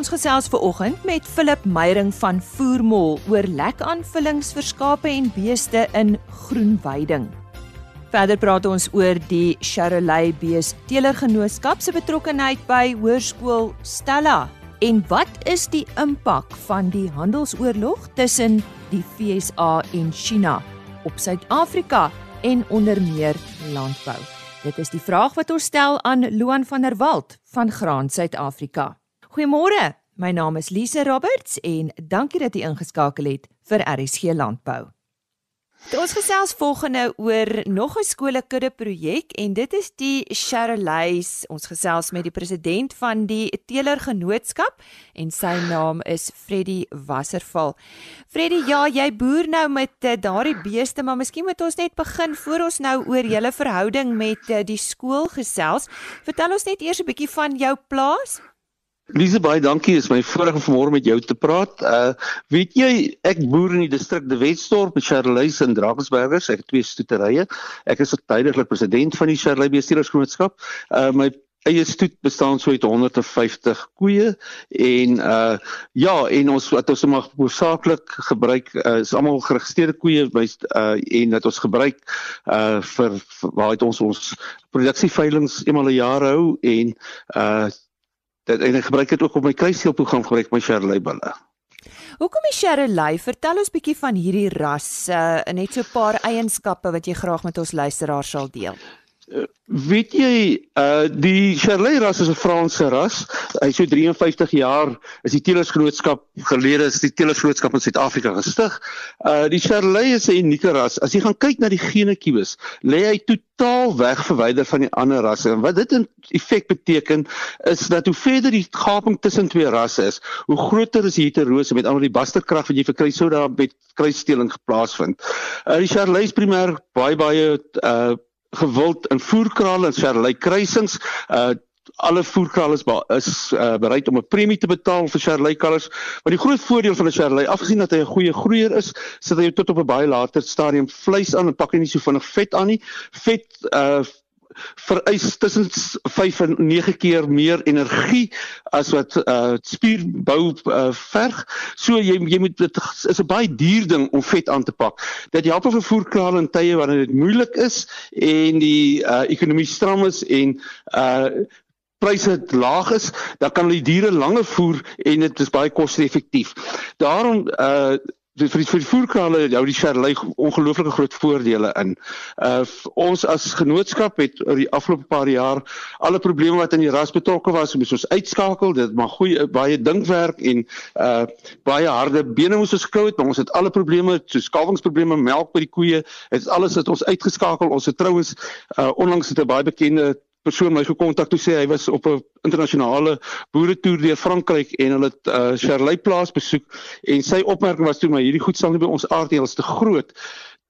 ons gesels ver oggend met Philip Meyering van Voermol oor lekaanvullings vir skape en beeste in Groenweiding. Verder praat ons oor die Charolais Bees Teelergenootskap se betrokkeheid by Hoërskool Stella en wat is die impak van die handelsoorlog tussen die FSA en China op Suid-Afrika en onder meer landbou. Dit is die vraag wat ons stel aan Loan van der Walt van Graan Suid-Afrika. Goeiemôre. My naam is Lise Roberts en dankie dat jy ingeskakel het vir RSG Landbou. Ons gesels volgende oor nog 'n skoolekudde projek en dit is die Charolais. Ons gesels met die president van die Teeler Genootskap en sy naam is Freddy Wasserval. Freddy, ja, jy boer nou met uh, daardie beeste, maar miskien moet ons net begin voor ons nou oor julle verhouding met uh, die skool gesels. Vertel ons net eers 'n bietjie van jou plaas. Lise baie dankie, is my voorreg om vanmôre met jou te praat. Uh weet jy, ek boer in die distrik De Wetstorp met Charleys en Drakensbergers. Ek het twee stoeterye. Ek is tydelik president van die Charley Beestelersgenootskap. Uh my eie stoet bestaan so uit 150 koeie en uh ja, en ons wat ons mag hoofsaaklik gebruik uh, is almal geregistreerde koeie by uh en wat ons gebruik uh vir, vir waar het ons ons produksieveilings eenmal 'n jaar hou en uh dit en ek gebruik dit ook op my kruisseelprogram gebruik my Charolais bulle. Hoekom die Charolais? Vertel ons bietjie van hierdie ras, uh, net so 'n paar eienskappe wat jy graag met ons luisteraars sal deel. Weet jy, uh die Charolais ras is 'n Franse ras. Hy so 53 jaar is die Teelersgenootskap gelede is die Teelersgenootskap in Suid-Afrika gestig. Uh die Charolais is 'n unieke ras. As jy gaan kyk na die genokiewes, lê hy totaal weg verwyder van die ander rasse. En wat dit in effek beteken is dat hoe verder die gaping tussen twee rasse is, hoe groter is die heterose met ander die basterkrag wat jy verkry sou daar met kruissteeling geplaas vind. Uh die Charolais primêr baie baie uh gewild in voerkrale en Charolais kruisings. Uh alle voerkrale is is uh, bereid om 'n premie te betaal vir Charolais kalvers. Maar die groot voordeel van 'n Charolais, afgesien dat hy 'n goeie groeier is, sit hy tot op 'n baie later stadium vleis aan en pak hy nie so vinnig vet aan nie. Vet uh vereis tussen 5 en 9 keer meer energie as wat uh spierbou uh, verg. So jy jy moet dit is 'n baie duur ding om vet aan te pak. Dit help vir voerkrale in tye wanneer dit moeilik is en die uh ekonomie stram is en uh pryse laag is, dan kan hulle die diere langer voer en dit is baie koste-effektief. Daarom uh vir die, vir die voerkrale hou die Charolais ongelooflike groot voordele in. Uh ons as genootskap het oor die afgelope paar jaar alle probleme wat in die ras betrokke was, moes ons uitskakel. Dit mag goeie baie dinkwerk en uh baie harde bene moes ons klou het, maar ons het alle probleme, so skawingsprobleme, melk by die koeie, het alles het ons uitgeskakel. Ons het trouens uh onlangs het 'n baie bekende persoon my gekontak toe sê hy was op 'n internasionale boeretoer deur Frankryk en hulle het uh, Charolais plaas besoek en sy opmerking was toe maar hierdie goed sal nie by ons aardeels te groot.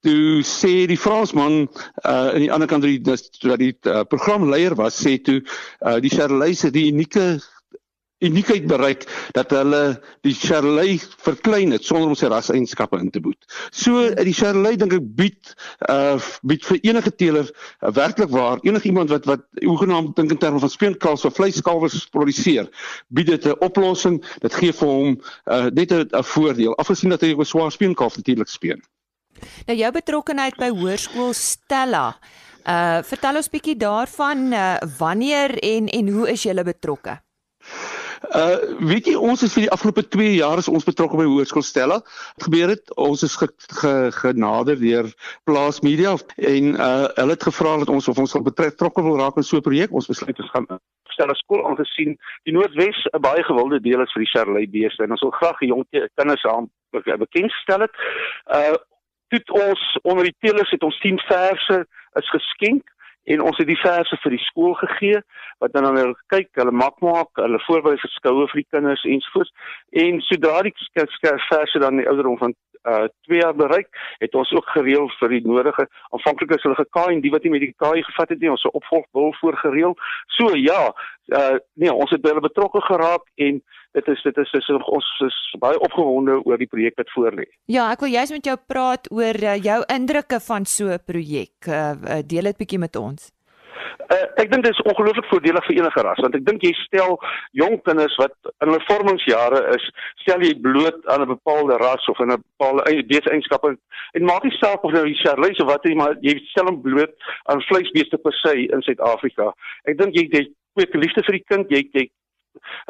Toe sê die Fransman uh in die ander kant dat die dat die uh, programleier was sê toe uh, die Charolais het die unieke uniekheid bereik dat hulle die Charolais verklein het sonder om sy raseienskappe in te boet. So die Charolais dink ek bied uh bied vir enige teeler uh, werklik waar enigiemand wat wat hoegenaamd dink in terme van speenkalvs of vleiskalwers produseer, bied dit 'n oplossing. Dit gee vir hom uh net 'n voordeel afgesien dat hy 'n swaar speenkalf natuurlik speen. Nou jou betrokkeheid by Hoërskool Stella Uh vertel ons bietjie daarvan uh, wanneer en en hoe is jy betrokke? Uh weet jy ons is vir die afgelope 2 jaar is ons betrokke by Hoërskool Stella. Gebeur dit ons is ge, ge, genader deur Plaas Media en uh hulle het gevra dat ons of ons sal betrokke wil raak in so 'n projek. Ons besluit ons gaan Stella skool aangesien die Noordwes 'n baie gewilde deel is vir die Charolais beeste en ons wil graag die jong kinders aan bekendstel het. Uh dit ons onder die teelers het ons 10 verse is geskenk en ons het die verse vir die skool gegee wat dan hulle kyk, hulle maak maak, hulle voorberei vir skoue vir die kinders ensovoorts. En sodra die verse dan die ouderdom van uh 2 jaar bereik, het ons ook gereël vir die nodige aanvanklik is hulle gekaai en die wat nie met die kaai gevat het nie, ons se opvolg wil voorgereël. So ja, uh nee, ons het hulle betrokke geraak en dit is dit is, is ons is baie opgewonde oor die projek wat voorlê. Ja, ek wil juist met jou praat oor uh, jou indrukke van so 'n projek. Uh, uh, deel dit bietjie met ons. Uh, ek dink dit is ongelooflik voordelig vir enige ras want ek dink jy stel jong kinders wat in hulle vormingsjare is, stel jy bloot aan 'n bepaalde ras of 'n bepaalde beeseienskappe en maak nie saak of nou jy Charlies of wat jy maar jy stel hom bloot aan vleisbeeste per se in Suid-Afrika. Ek dink jy jy kweek liefde vir die kind, jy jy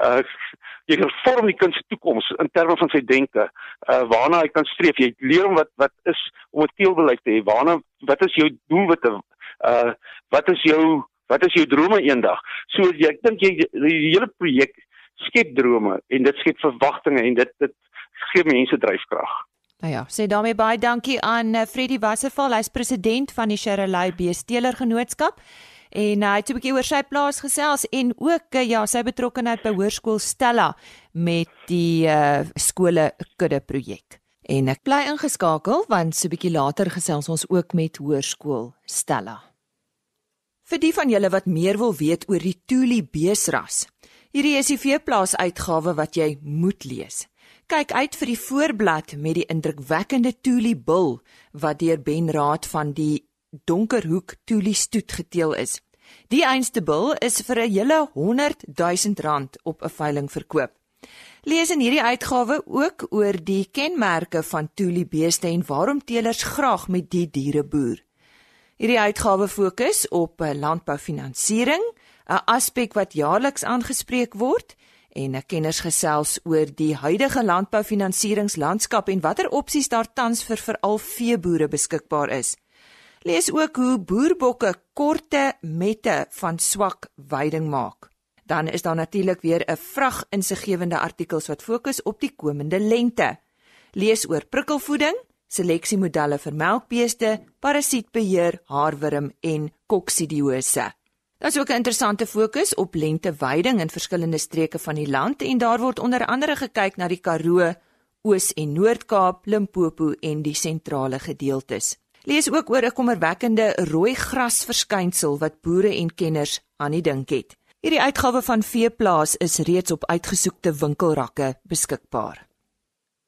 uh jy kan vorm die kind se toekoms in terme van sy denke. Uh waarna hy kan streef. Jy leer hom wat wat is om 'n teelbeleid te hê. Waarna wat is jou doelwitte? Uh wat is jou wat is jou drome eendag? So ek dink jy die hele projek skep drome en dit skep verwagtinge en dit dit gee mense dryfkrag. Nou ja, sê daarmee baie dankie aan uh, Freddie Wasserval, hy's president van die Sherrelay Beesteler Genootskap. En uh, hy het 'n bietjie oor sy plaas gesels en ook uh, ja, sy betrokkeheid by Hoërskool Stella met die uh, skole kudde projek. En ek bly ingeskakel want so bietjie later gesels ons ook met Hoërskool Stella. Vir die van julle wat meer wil weet oor die Tuli beesras, hierdie is die veeplaas uitgawe wat jy moet lees. Kyk uit vir die voorblad met die indrukwekkende Tuli bil wat deur Ben Raad van die Donkerhoek Tuli stoet geteel is. Die einste bil is vir 'n hele 100 000 rand op 'n veiling verkoop. Lees in hierdie uitgawe ook oor die kenmerke van Tuli beeste en waarom teelers graag met die diere boer. Hierdie uitgawe fokus op eh, landboufinansiering, 'n aspek wat jaarliks aangespreek word en kenners gesels oor die huidige landboufinansieringslandskap en watter opsies daar tans vir veral veeboere beskikbaar is. Lees ook hoe boerbokke korte mette van swak veiding maak. Dan is daar natuurlik weer 'n vrag insiggewende artikels wat fokus op die komende lente. Lees oor prikkelvoeding seleksiemodelle vir melkbeeste, parasietbeheer, haarwurm en koksidiose. Daar's ook 'n interessante fokus op lenteweiding in verskillende streke van die land en daar word onder andere gekyk na die Karoo, Oos- en Noord-Kaap, Limpopo en die sentrale gedeeltes. Lees ook oor 'n kommerwekkende rooi gras verskynsel wat boere en kenners aan die dink het. Hierdie uitgawe van Veeplaas is reeds op uitgesoekte winkelrakke beskikbaar.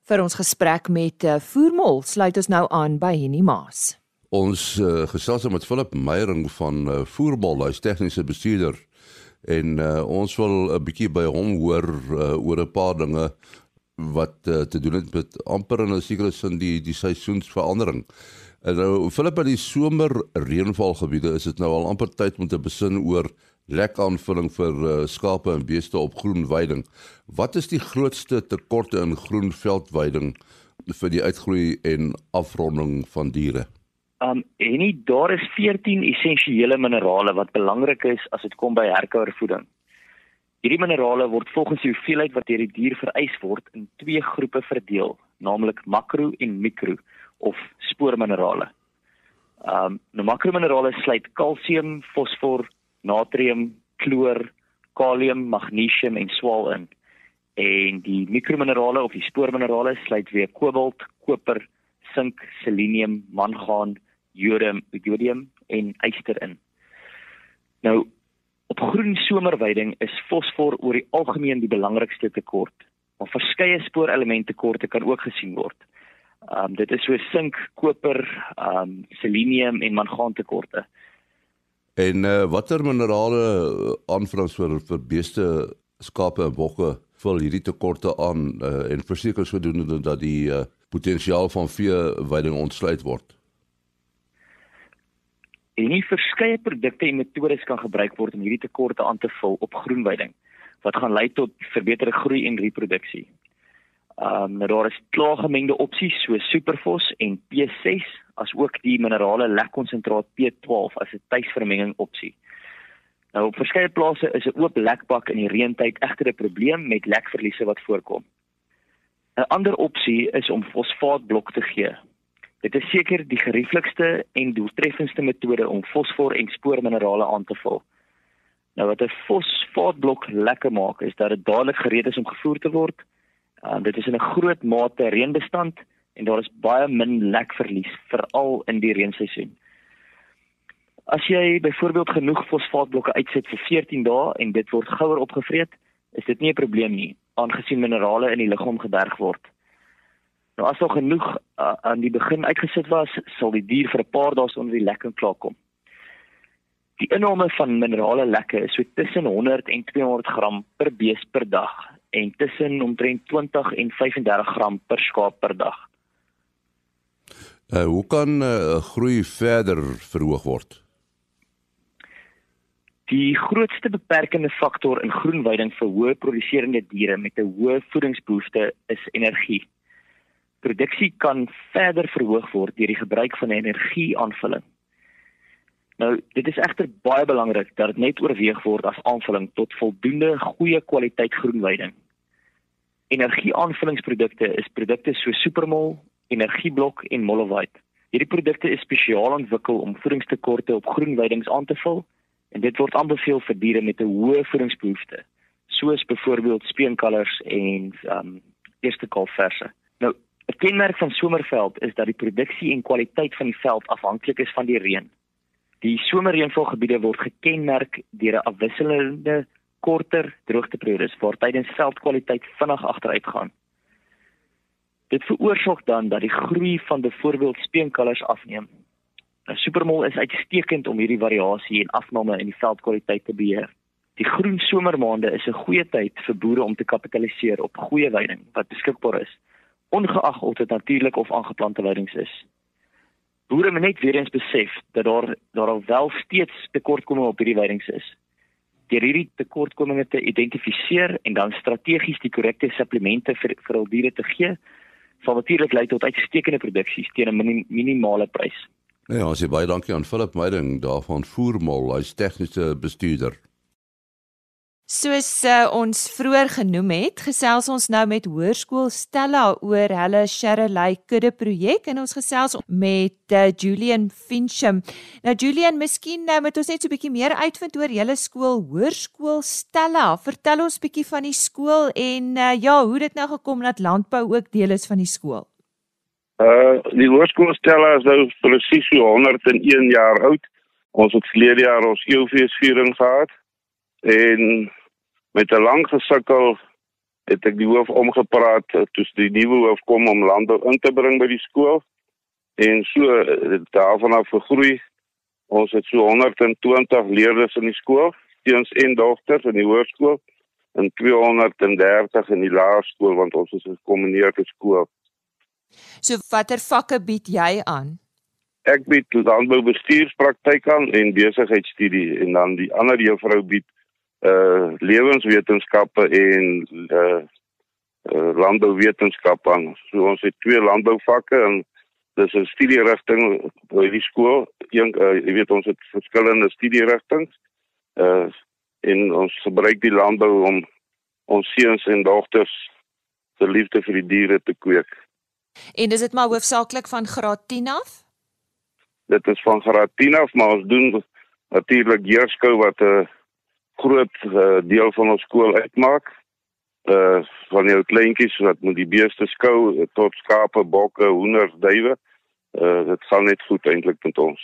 Vir ons gesprek met uh, Voermol sluit ons nou aan by Henny Maas. Ons uh, gesels met Philip Meyering van uh, Voermol, hy's tegniese bestuurder en uh, ons wil 'n bietjie by hom hoor uh, oor 'n paar dinge wat uh, te doen het met amper in 'n sekere sin die die seisoensverandering. En nou Philip by die somer reënvalgebiede is dit nou al amper tyd om te besin oor lekker aanvulling vir uh, skape en beeste op groen weiding. Wat is die grootste tekorte in groen veldweiding vir die uitgroei en afronding van diere? Um en nie daar is 14 essensiële minerale wat belangrik is as dit kom by herkouervoeding. Hierdie minerale word volgens die hoeveelheid wat deur die dier vereis word in twee groepe verdeel, naamlik makro en mikro of spoorminerale. Um nou makrominerale sluit kalsium, fosfor, natrium, kloor, kalium, magnesium en swaal in. En die mikrominerale of die spoorminerale sluit weer kobalt, koper, sink, selenium, mangaan, jodium, jodium en yster in. Nou op groen somerweiding is fosfor oor die algemeen die belangrikste tekort, maar verskeie spoorelemente tekorte kan ook gesien word. Ehm um, dit is so sink, koper, ehm um, selenium en mangaan tekorte. En uh, watter minerale eh, aanvras vir vir beeste, skape en bokke vul hierdie tekorte aan uh, en verseker sodoende dat die uh, potensiaal van veeweiding ontsluit word. En nie verskeie produkte en metodes kan gebruik word om hierdie tekorte aan te vul op groenweiding wat gaan lei tot verbeterde groei en reproduksie. Ehm um, daar is klaargemengde opsies so Superfos en P6 as ook die minerale lekkonsentraat P12 as 'n tuisvermenging opsie. Nou op verskeie plase is 'n oop lekbak in die reëntyd egter 'n probleem met lekverliese wat voorkom. 'n Ander opsie is om fosfaatblok te gee. Dit is seker die gerieflikste en doeltreffendste metode om fosfor en spoorminerale aan te vul. Nou wat 'n fosfaatblok lekker maak is dat dit dadelik gereed is om gevoer te word Um, dit is in 'n groot mate reënbestand en daar is baie min lekverlies veral in die reenseisoen. As jy byvoorbeeld genoeg fosfaatblokke uitset vir 14 dae en dit word gouer opgevreet, is dit nie 'n probleem nie, aangesien minerale in die liggaam geberg word. Nou as daar genoeg uh, aan die begin uitgesit was, sal die dier vir 'n paar dae sonder die lek en klaar kom. Die inname van minerale lekke is so tussen 100 en 200 gram per bees per dag en tussen omtrent 20 en 35 gram per skaap per dag. Uh, hoe kan 'n uh, groei verder verhoog word? Die grootste beperkende faktor in groenweiding vir hoë produserende diere met 'n hoë voedingsbehoefte is energie. Produksie kan verder verhoog word deur die gebruik van energieaanvulling. Nou, dit is egter baie belangrik dat dit net oorweeg word as aanvulling tot voldoende goeie kwaliteit groenweiding. Energieaanvullingsprodukte is produkte so Supermol, Energieblok en Mollowite. Hierdie produkte is spesiaal ontwikkel om voedingstekorte op groenweidings aan te vul en dit word aanbeveel vir diere met 'n hoë voedingsbehoefte, soos byvoorbeeld speenkalvers en um eerste kalfverse. Nou, 'n kenmerk van somerveld is dat die produksie en kwaliteit van die veld afhanklik is van die reën. Die somerreënvalgebiede word gekenmerk deur 'n afwisselende korter droogteperiodes waar tydens veldkwaliteit vinnig agteruit gaan. Dit veroorsaak dan dat die groei van byvoorbeeld speenkalvers afneem 'n Supermol is uitstekend om hierdie variasie en afname in die veldkwaliteit te beheer. Die groen somermaande is 'n goeie tyd vir boere om te kapitaliseer op goeie veiding wat beskikbaar is, ongeag of dit natuurlik of aangeplante veidings is. Boere moet net weer eens besef dat daar daar al wel steeds tekortkominge op hierdie veidings is. Deur hierdie tekortkominge te identifiseer en dan strategies die korrekte supplemente vir vir hul diere te gee, sal natuurlik lei tot uitstekende produksies teen 'n minimale prys. Ja, as jy baie dankie aan Philip Meiding daarvan Voormal, hy's tegniese bestuurder. Soos uh, ons vroeër genoem het, gesels ons nou met Hoërskool Stella oor hulle Sherelay kudde projek en ons gesels met uh, Julian Fincham. Nou Julian, miskien nou met ons net so 'n bietjie meer uitvind oor julle skool Hoërskool Stella. Vertel ons bietjie van die skool en uh, ja, hoe dit nou gekom dat landbou ook deel is van die skool. Uh die hoërskoolstelle is nou presies so 101 jaar oud. Ons het verlede jaar ons eeufeesviering gehad en met 'n lang gesukkel het ek die hoof omgepraat uh, toe die nuwe hoof kom om landbou in te bring by die skool en so uh, daarvan af gegroei. Ons het so 120 leerders in die skool, seuns en dogters in die hoërskool en 230 in die laerskool want ons is 'n gekombineerde skool. So watter vakke bied jy aan? Ek bied landboubestuurspraktyk aan en besigheidstudie en dan die ander juffrou bied uh lewenswetenskappe en uh, uh landbouwetenskap aan. So ons het twee landbouvakke en dis 'n studierigting by die skool. Een uh, jy weet ons het verskillende studierigtinge. Uh en ons gebruik die landbou om ons seuns en dogters se liefde vir die diere te kweek. En dis dit maar hoofsaaklik van graad 10 af? Dit is van graad 10 af, maar ons doen natuurlik jeugskou wat 'n groot uh, deel van ons skool uitmaak. Uh van jou kleintjies wat moet die beeste skou tot skape, bokke, hoenders, duwe. Uh dit gaan net goed eintlik met ons.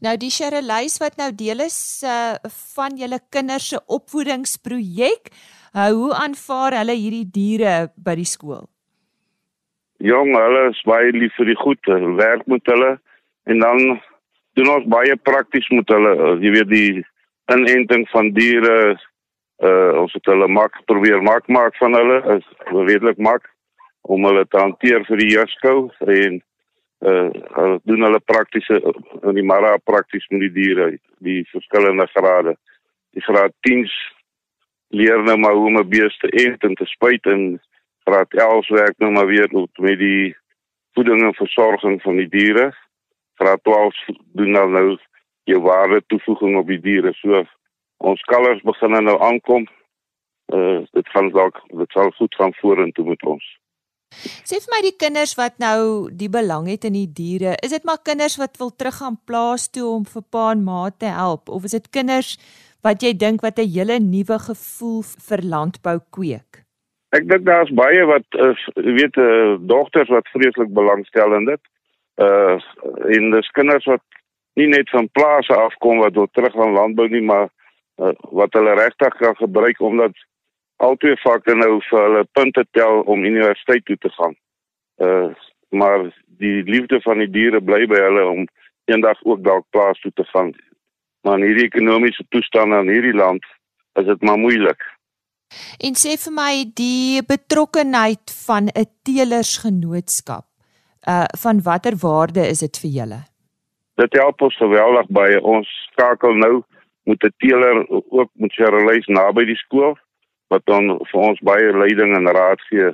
Nou die Sherelys wat nou deel is uh, van julle kinders se opvoedingsprojek, uh, hoe aanvaar hulle hierdie diere by die skool? jong, hulle is baie lief vir die goed, werk met hulle en dan doen ons baie prakties met hulle. Jy weet die inenting van diere, uh ons het hulle mak probeer mak maak van hulle, is redelik mak om hulle te hanteer vir die jeugskou en uh hulle doen hulle praktiese in die mara prakties met die diere, die verskillende grade. Die graad 10s leer nou maar hoe om 'n beeste ent en te spuit en graad 11 werk nou maar weer met die voeding en versorging van die diere. Graad 12 doen nou nou jou waarde toevoeging op die diere. So ons kalvers begin nou aankom. Uh dit gaan dalk dit sal goed gaan vorentoe met ons. Sê vir my die kinders wat nou die belang het in die diere, is dit maar kinders wat wil teruggaan plaas toe om vir pa en ma te help of is dit kinders wat jy dink wat 'n hele nuwe gevoel vir landbou kweek? Ek dink daar's baie wat is weet uh, dogters wat vreeslik belangstel in dit. Uh en dis kinders wat nie net van plase afkom wat wil terug aan landbou nie, maar uh, wat hulle regtig kan gebruik omdat albei vakke nou vir hulle punte tel om universiteit toe te gaan. Uh maar die liefde van die diere bly by hulle om eendag ook dalk plaas toe te gaan. Maar in hierdie ekonomiese toestand in hierdie land is dit maar moeilik. En sê vir my die betrokkenheid van 'n teelersgenootskap. Uh van watter waarde is dit vir julle? Dit help ons geweldig by ons skakel nou met 'n teeler ook met Cherylys naby die skool wat dan vir ons baie leiding en raad gee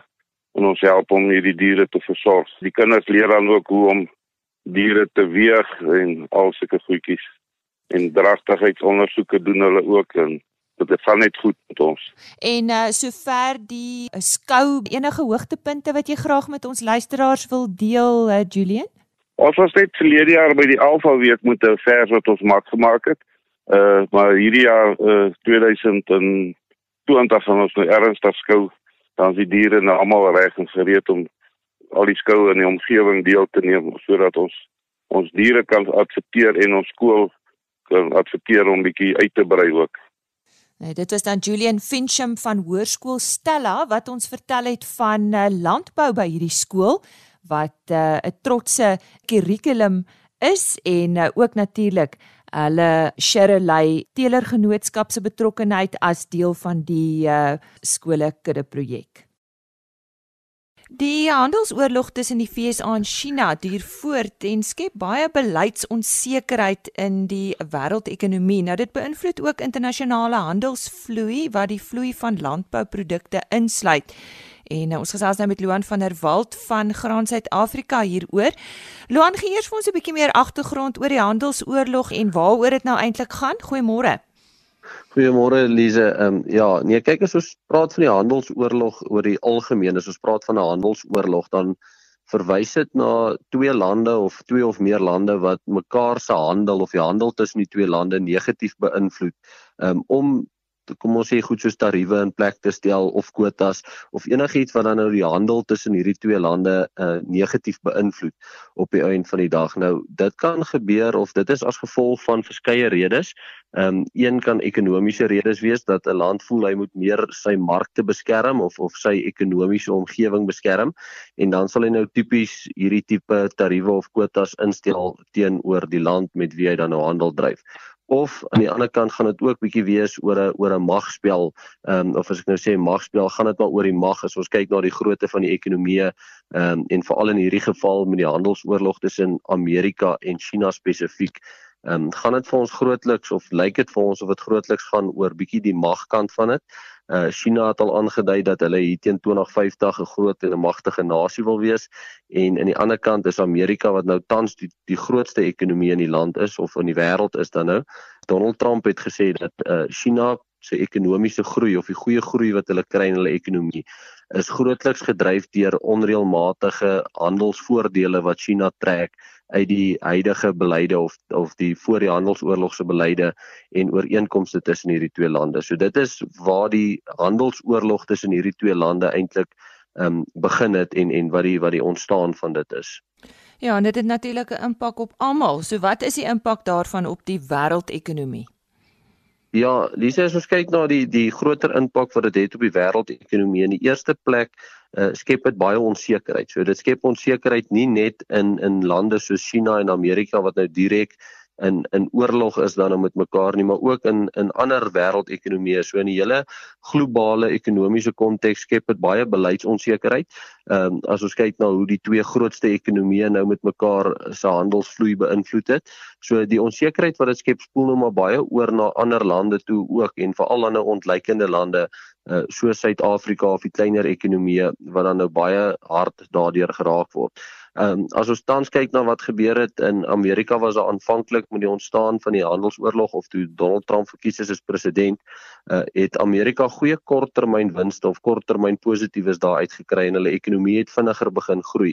en ons help om hierdie diere te versorg. Die kinders leer dan ook hoe om diere te weeg en al sulke goedjies. En dragtigheidsondersoeke doen hulle ook en dit gaan net goed met ons. En uh sover die skou enige hoogtepunte wat jy graag met ons luisteraars wil deel, uh, Julian? Ons was net verlede jaar by die Alfa week met 'n vers wat ons maak gemaak het. Uh maar hierdie jaar uh 2020 van ons nou ernstig skou, dan is die diere nou almal reg en gereed om al die skoue in die omgewing deel te neem sodat ons ons diere kan adverteer en ons skool kan adverteer om bietjie uit te brei ook. Nee, dit was dan Julian Fincham van Hoërskool Stella wat ons vertel het van uh, landbou by hierdie skool wat eh, 'n uh, trotse kurrikulum is en uh, ook natuurlik hulle Sherelay teelergenootskap se betrokkeheid as deel van die uh, skole kudde projek. Die handelsoorlog tussen die FSA en China duur voort en skep baie beleidsonsekerheid in die wêreldekonomie. Nou dit beïnvloed ook internasionale handelsvloei wat die vloei van landbouprodukte insluit. En uh, ons gesels nou met Loan van der Walt van Graan Suid-Afrika hieroor. Loan, gee eers vir ons 'n bietjie meer agtergrond oor die handelsoorlog en waaroor dit nou eintlik gaan. Goeiemôre. Goeiemôre Elise. Ehm um, ja, nee, kyk as ons praat van die handelsoorlog oor die algemeen, as ons praat van 'n handelsoorlog, dan verwys dit na twee lande of twee of meer lande wat mekaar se handel of die handel tussen die twee lande negatief beïnvloed. Um, om kom ons sê goed soos tariewe in plek te stel of kwotas of enigiets wat dan nou die handel tussen hierdie twee lande uh, negatief beïnvloed op die einde van die dag. Nou dit kan gebeur of dit is as gevolg van verskeie redes. Ehm um, een kan ekonomiese redes wees dat 'n land voel hy moet meer sy markte beskerm of of sy ekonomiese omgewing beskerm en dan sal hy nou tipies hierdie tipe tariewe of kwotas instel teenoor die land met wie hy dan nou handel dryf of aan die ander kant gaan dit ook bietjie wees oor 'n oor 'n magspel. Ehm um, of as ek nou sê magspel, gaan dit maar oor die mag as ons kyk na die grootte van die ekonomie ehm um, en veral in hierdie geval met die handelsoorlog tussen Amerika en China spesifiek. Ehm um, gaan dit vir ons grootliks of lyk dit vir ons of dit grootliks gaan oor bietjie die magkant van dit. Uh China het al aangedui dat hulle hier teen 2050 'n groot en 'n magtige nasie wil wees en aan die ander kant is Amerika wat nou tans die die grootste ekonomie in die land is of in die wêreld is dan nou. Donald Trump het gesê dat uh China se ekonomiese groei of die goeie groei wat hulle kry in hulle ekonomie is grootliks gedryf deur onreëlmatige handelsvoordele wat China trek uit die huidige beleide of of die voor die handelsoorlogse beleide en ooreenkomste tussen hierdie twee lande. So dit is waar die handelsoorlog tussen hierdie twee lande eintlik ehm um, begin het en en wat die wat die ontstaan van dit is. Ja, en dit het natuurlik 'n impak op almal. So wat is die impak daarvan op die wêreldekonomie? Ja, Lisa, as ons kyk na die die groter impak wat dit het, het op die wêreldekonomie in die eerste plek uh, skep dit baie onsekerheid. So dit skep onsekerheid nie net in in lande soos China en Amerika wat nou direk in in oorlog is dan met mekaar nie, maar ook in in ander wêreldekonomieë. So in die hele globale ekonomiese konteks skep dit baie beleidsonsekerheid. Ehm um, as ons kyk na hoe die twee grootste ekonomieë nou met mekaar se handelsvloei beïnvloed het. So die onsekerheid wat dit skep spoel nou maar baie oor na ander lande toe ook en veral ander ontleikende lande uh, soos Suid-Afrika of die kleiner ekonomieë wat dan nou baie hard daardeur geraak word. Ehm um, as ons tans kyk na wat gebeur het in Amerika was daar aanvanklik met die ontstaan van die handelsoorlog of toe Donald Trump verkies is as president, uh, het Amerika goeie korttermynwinste of korttermyn positiefs daar uitgekry en hulle ekonomie het vinniger begin groei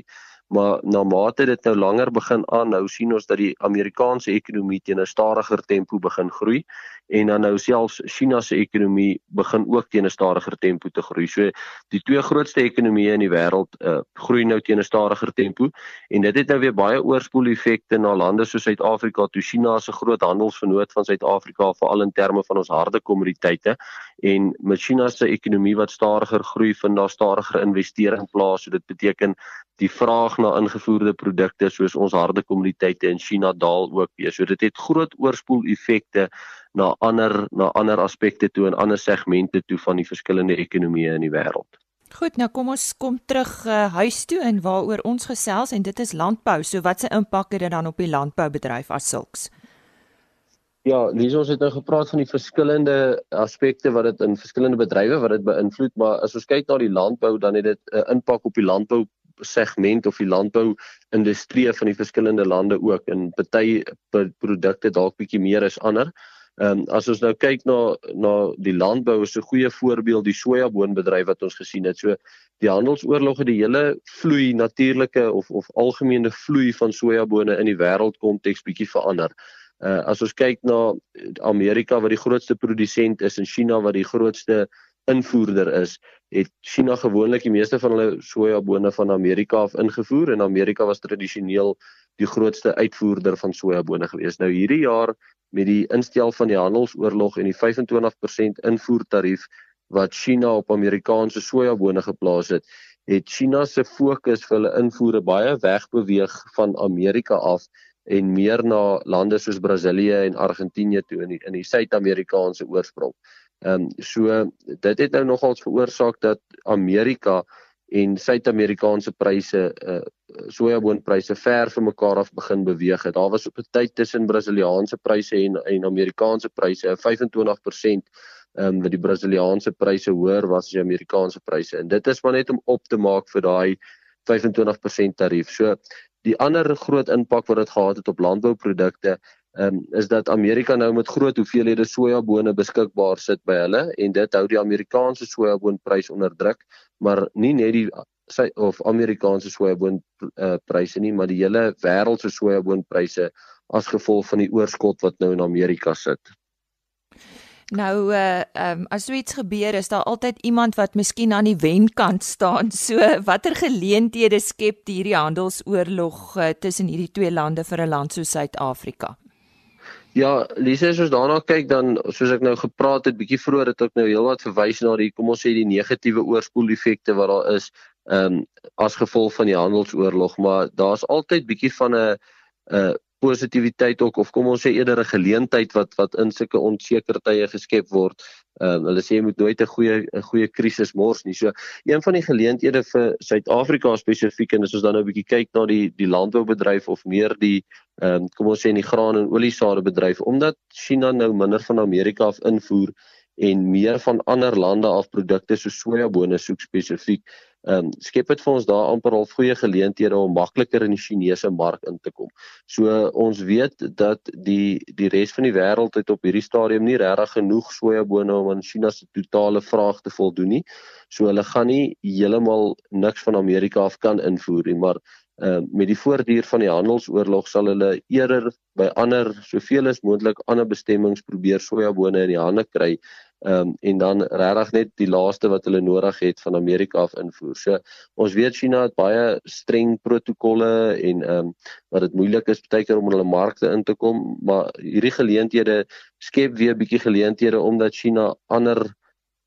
maar na mate dit nou langer begin aanhou sien ons dat die Amerikaanse ekonomie teen 'n stadiger tempo begin groei en dan nou selfs China se ekonomie begin ook teen 'n stadiger tempo te groei. So die twee grootste ekonomieë in die wêreld uh, groei nou teen 'n stadiger tempo en dit het nou weer baie oorspoel effekte na lande soos Suid-Afrika toe China se groot handelsvernoot van Suid-Afrika veral in terme van ons harde kommoditeite en met China se ekonomie wat stadiger groei, vind daar stadiger investering plaas. So dit beteken die vraag na ingevoerde produkte soos ons harde kommoditeite in China daal ook weer. So dit het groot oorspoel effekte na ander na ander aspekte toe en ander segmente toe van die verskillende ekonomieë in die wêreld. Goed, nou kom ons kom terug uh, huis toe en waaroor ons gesels en dit is landbou. So wat se impak het dit dan op die landboubedryf as sulks? Ja, lees ons het nou gepraat van die verskillende aspekte wat dit in verskillende bedrywe wat dit beïnvloed, maar as ons kyk na die landbou dan het dit 'n uh, impak op die landbou segment of die landbou industrie van die verskillende lande ook en party produkte dalk bietjie meer as ander. Ehm um, as ons nou kyk na na die landbou is 'n goeie voorbeeld die sojaboonbedryf wat ons gesien het. So die handelsoorlog het die hele vloei natuurlike of of algemene vloei van sojabone in die wêreldkonteks bietjie verander. Uh as ons kyk na Amerika wat die grootste produsent is en China wat die grootste invoerder is, het China gewoonlik die meeste van hulle sojabone van Amerika af ingevoer en Amerika was tradisioneel die grootste uitvoerder van sojabone gewees. Nou hierdie jaar met die instel van die handelsoorlog en die 25% invoertarief wat China op Amerikaanse sojabone geplaas het, het China se fokus vir hulle invoere baie wegbeweeg van Amerika af en meer na lande soos Brasilië en Argentinië toe in die, in die Suid-Amerikaanse oorsprong. Ehm um, so dit het nou nogals veroorsaak dat Amerika en Suid-Amerikaanse pryse uh sojaboonpryse ver van mekaar af begin beweeg het. Daar was op 'n tyd tussen Brasiliaanse pryse en en Amerikaanse pryse 'n 25% ehm um, wat die Brasiliaanse pryse hoër was as die Amerikaanse pryse. En dit is maar net om op te maak vir daai 25% tarief. So die ander groot impak wat dit gehad het op landbouprodukte um, is dat Amerika nou met groot hoeveelhede sojabone beskikbaar sit by hulle en dit hou die Amerikaanse sojaboonprys onder druk, maar nie net die sy of Amerikaanse sojaboon uh, pryse nie, maar die hele wêreld se sojaboonpryse as gevolg van die oorskot wat nou in Amerika sit. Nou uh ehm um, as so iets gebeur is daar altyd iemand wat miskien aan die wenkant staan. So watter geleenthede skep hierdie handelsoorlog uh, tussen hierdie twee lande vir 'n land soos Suid-Afrika? Ja, Lise, as ons daarna kyk dan soos ek nou gepraat het bietjie vroeër het ek nou heelwat verwys na die kom ons sê die negatiewe oorspoeleffekte wat daar is ehm um, as gevolg van die handelsoorlog, maar daar's altyd bietjie van 'n 'n positiwiteit ook of kom ons sê eerder 'n geleentheid wat wat in sulke onseker tye geskep word. Ehm um, hulle sê jy moet nooit 'n goeie 'n goeie krisis mors nie. So een van die geleenthede vir Suid-Afrika spesifiek en as ons dan nou 'n bietjie kyk na die die landboubedryf of meer die ehm um, kom ons sê in die graan en oliesade bedryf omdat China nou minder van Amerika af invoer en meer van ander lande af produkte so sojabone soek spesifiek ehm um, skep dit vir ons daar amper al goeie geleenthede om makliker in die Chinese mark in te kom. So ons weet dat die die res van die wêreld het op hierdie stadium nie regtig genoeg sojabone om aan China se totale vraag te voldoen nie. So hulle gaan nie heeltemal niks van Amerika af kan invoer nie, maar uh, met die voortduur van die handelsoorlog sal hulle eerder by ander soveel as moontlik ander bestemmings probeer sojabone in die hande kry Ehm um, en dan regtig net die laaste wat hulle nodig het van Amerika af invoer. So ons weet China het baie streng protokolle en ehm um, wat dit moeilik is baie keer om hulle markte in te kom, maar hierdie geleenthede skep weer 'n bietjie geleenthede omdat China ander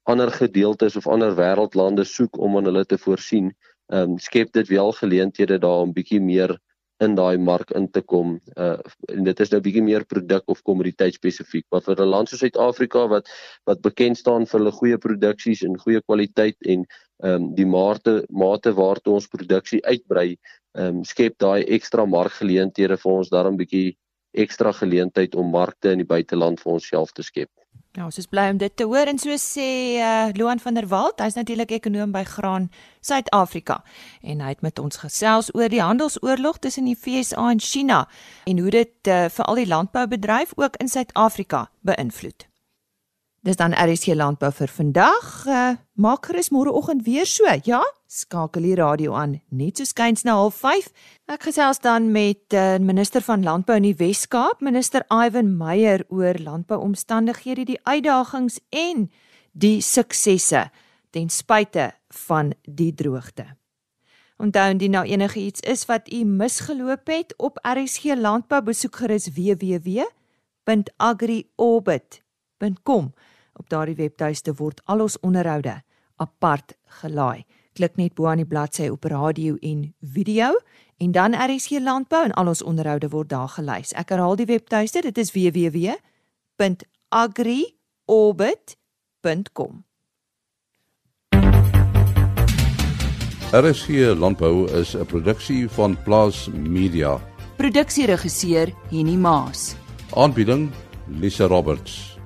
ander gedeeltes of ander wêreldlande soek om aan hulle te voorsien. Ehm um, skep dit wel geleenthede daar om bietjie meer in daai mark in te kom. Uh en dit is nou bietjie meer produk of kommoditeit spesifiek. Maar vir 'n land soos Suid-Afrika wat wat bekend staan vir hulle goeie produksies en goeie kwaliteit en ehm um, die mate mate waartoe ons produksie uitbrei, ehm um, skep daai ekstra markgeleenthede vir ons daarom bietjie ekstra geleentheid om markte in die buiteland vir onsself te skep. Ja, ons is bly om dit te hoor en so sê uh, Loan van der Walt, hy's natuurlik ekonom by Graan Suid-Afrika en hy het met ons gesels oor die handelsoorlog tussen die FSA en China en hoe dit uh, vir al die landboubedryf ook in Suid-Afrika beïnvloed. Dis dan RSC landbou vir vandag. Uh, maak gerus môreoggend weer so. Ja, skakel die radio aan net so skuins na 05:30. Ek gesels dan met uh, minister van landbou in die Wes-Kaap, minister Ivan Meyer oor landbouomstandighede, die uitdagings en die suksesse ten spyte van die droogte. Onthou indien nou enige iets is wat u misgeloop het op RSG landbou besoek gerus www.agriorbit.com Op daardie webtuiste word al ons onderhoude apart gelaai. Klik net bo aan die bladsy op radio en video en dan RSG Landbou en al ons onderhoude word daar gelys. Ek herhaal die webtuiste, dit is www.agriorbit.com. RSG Landbou is 'n produksie van Plaas Media. Produksieregisseur Henny Maas Aanbieding Lisa Roberts.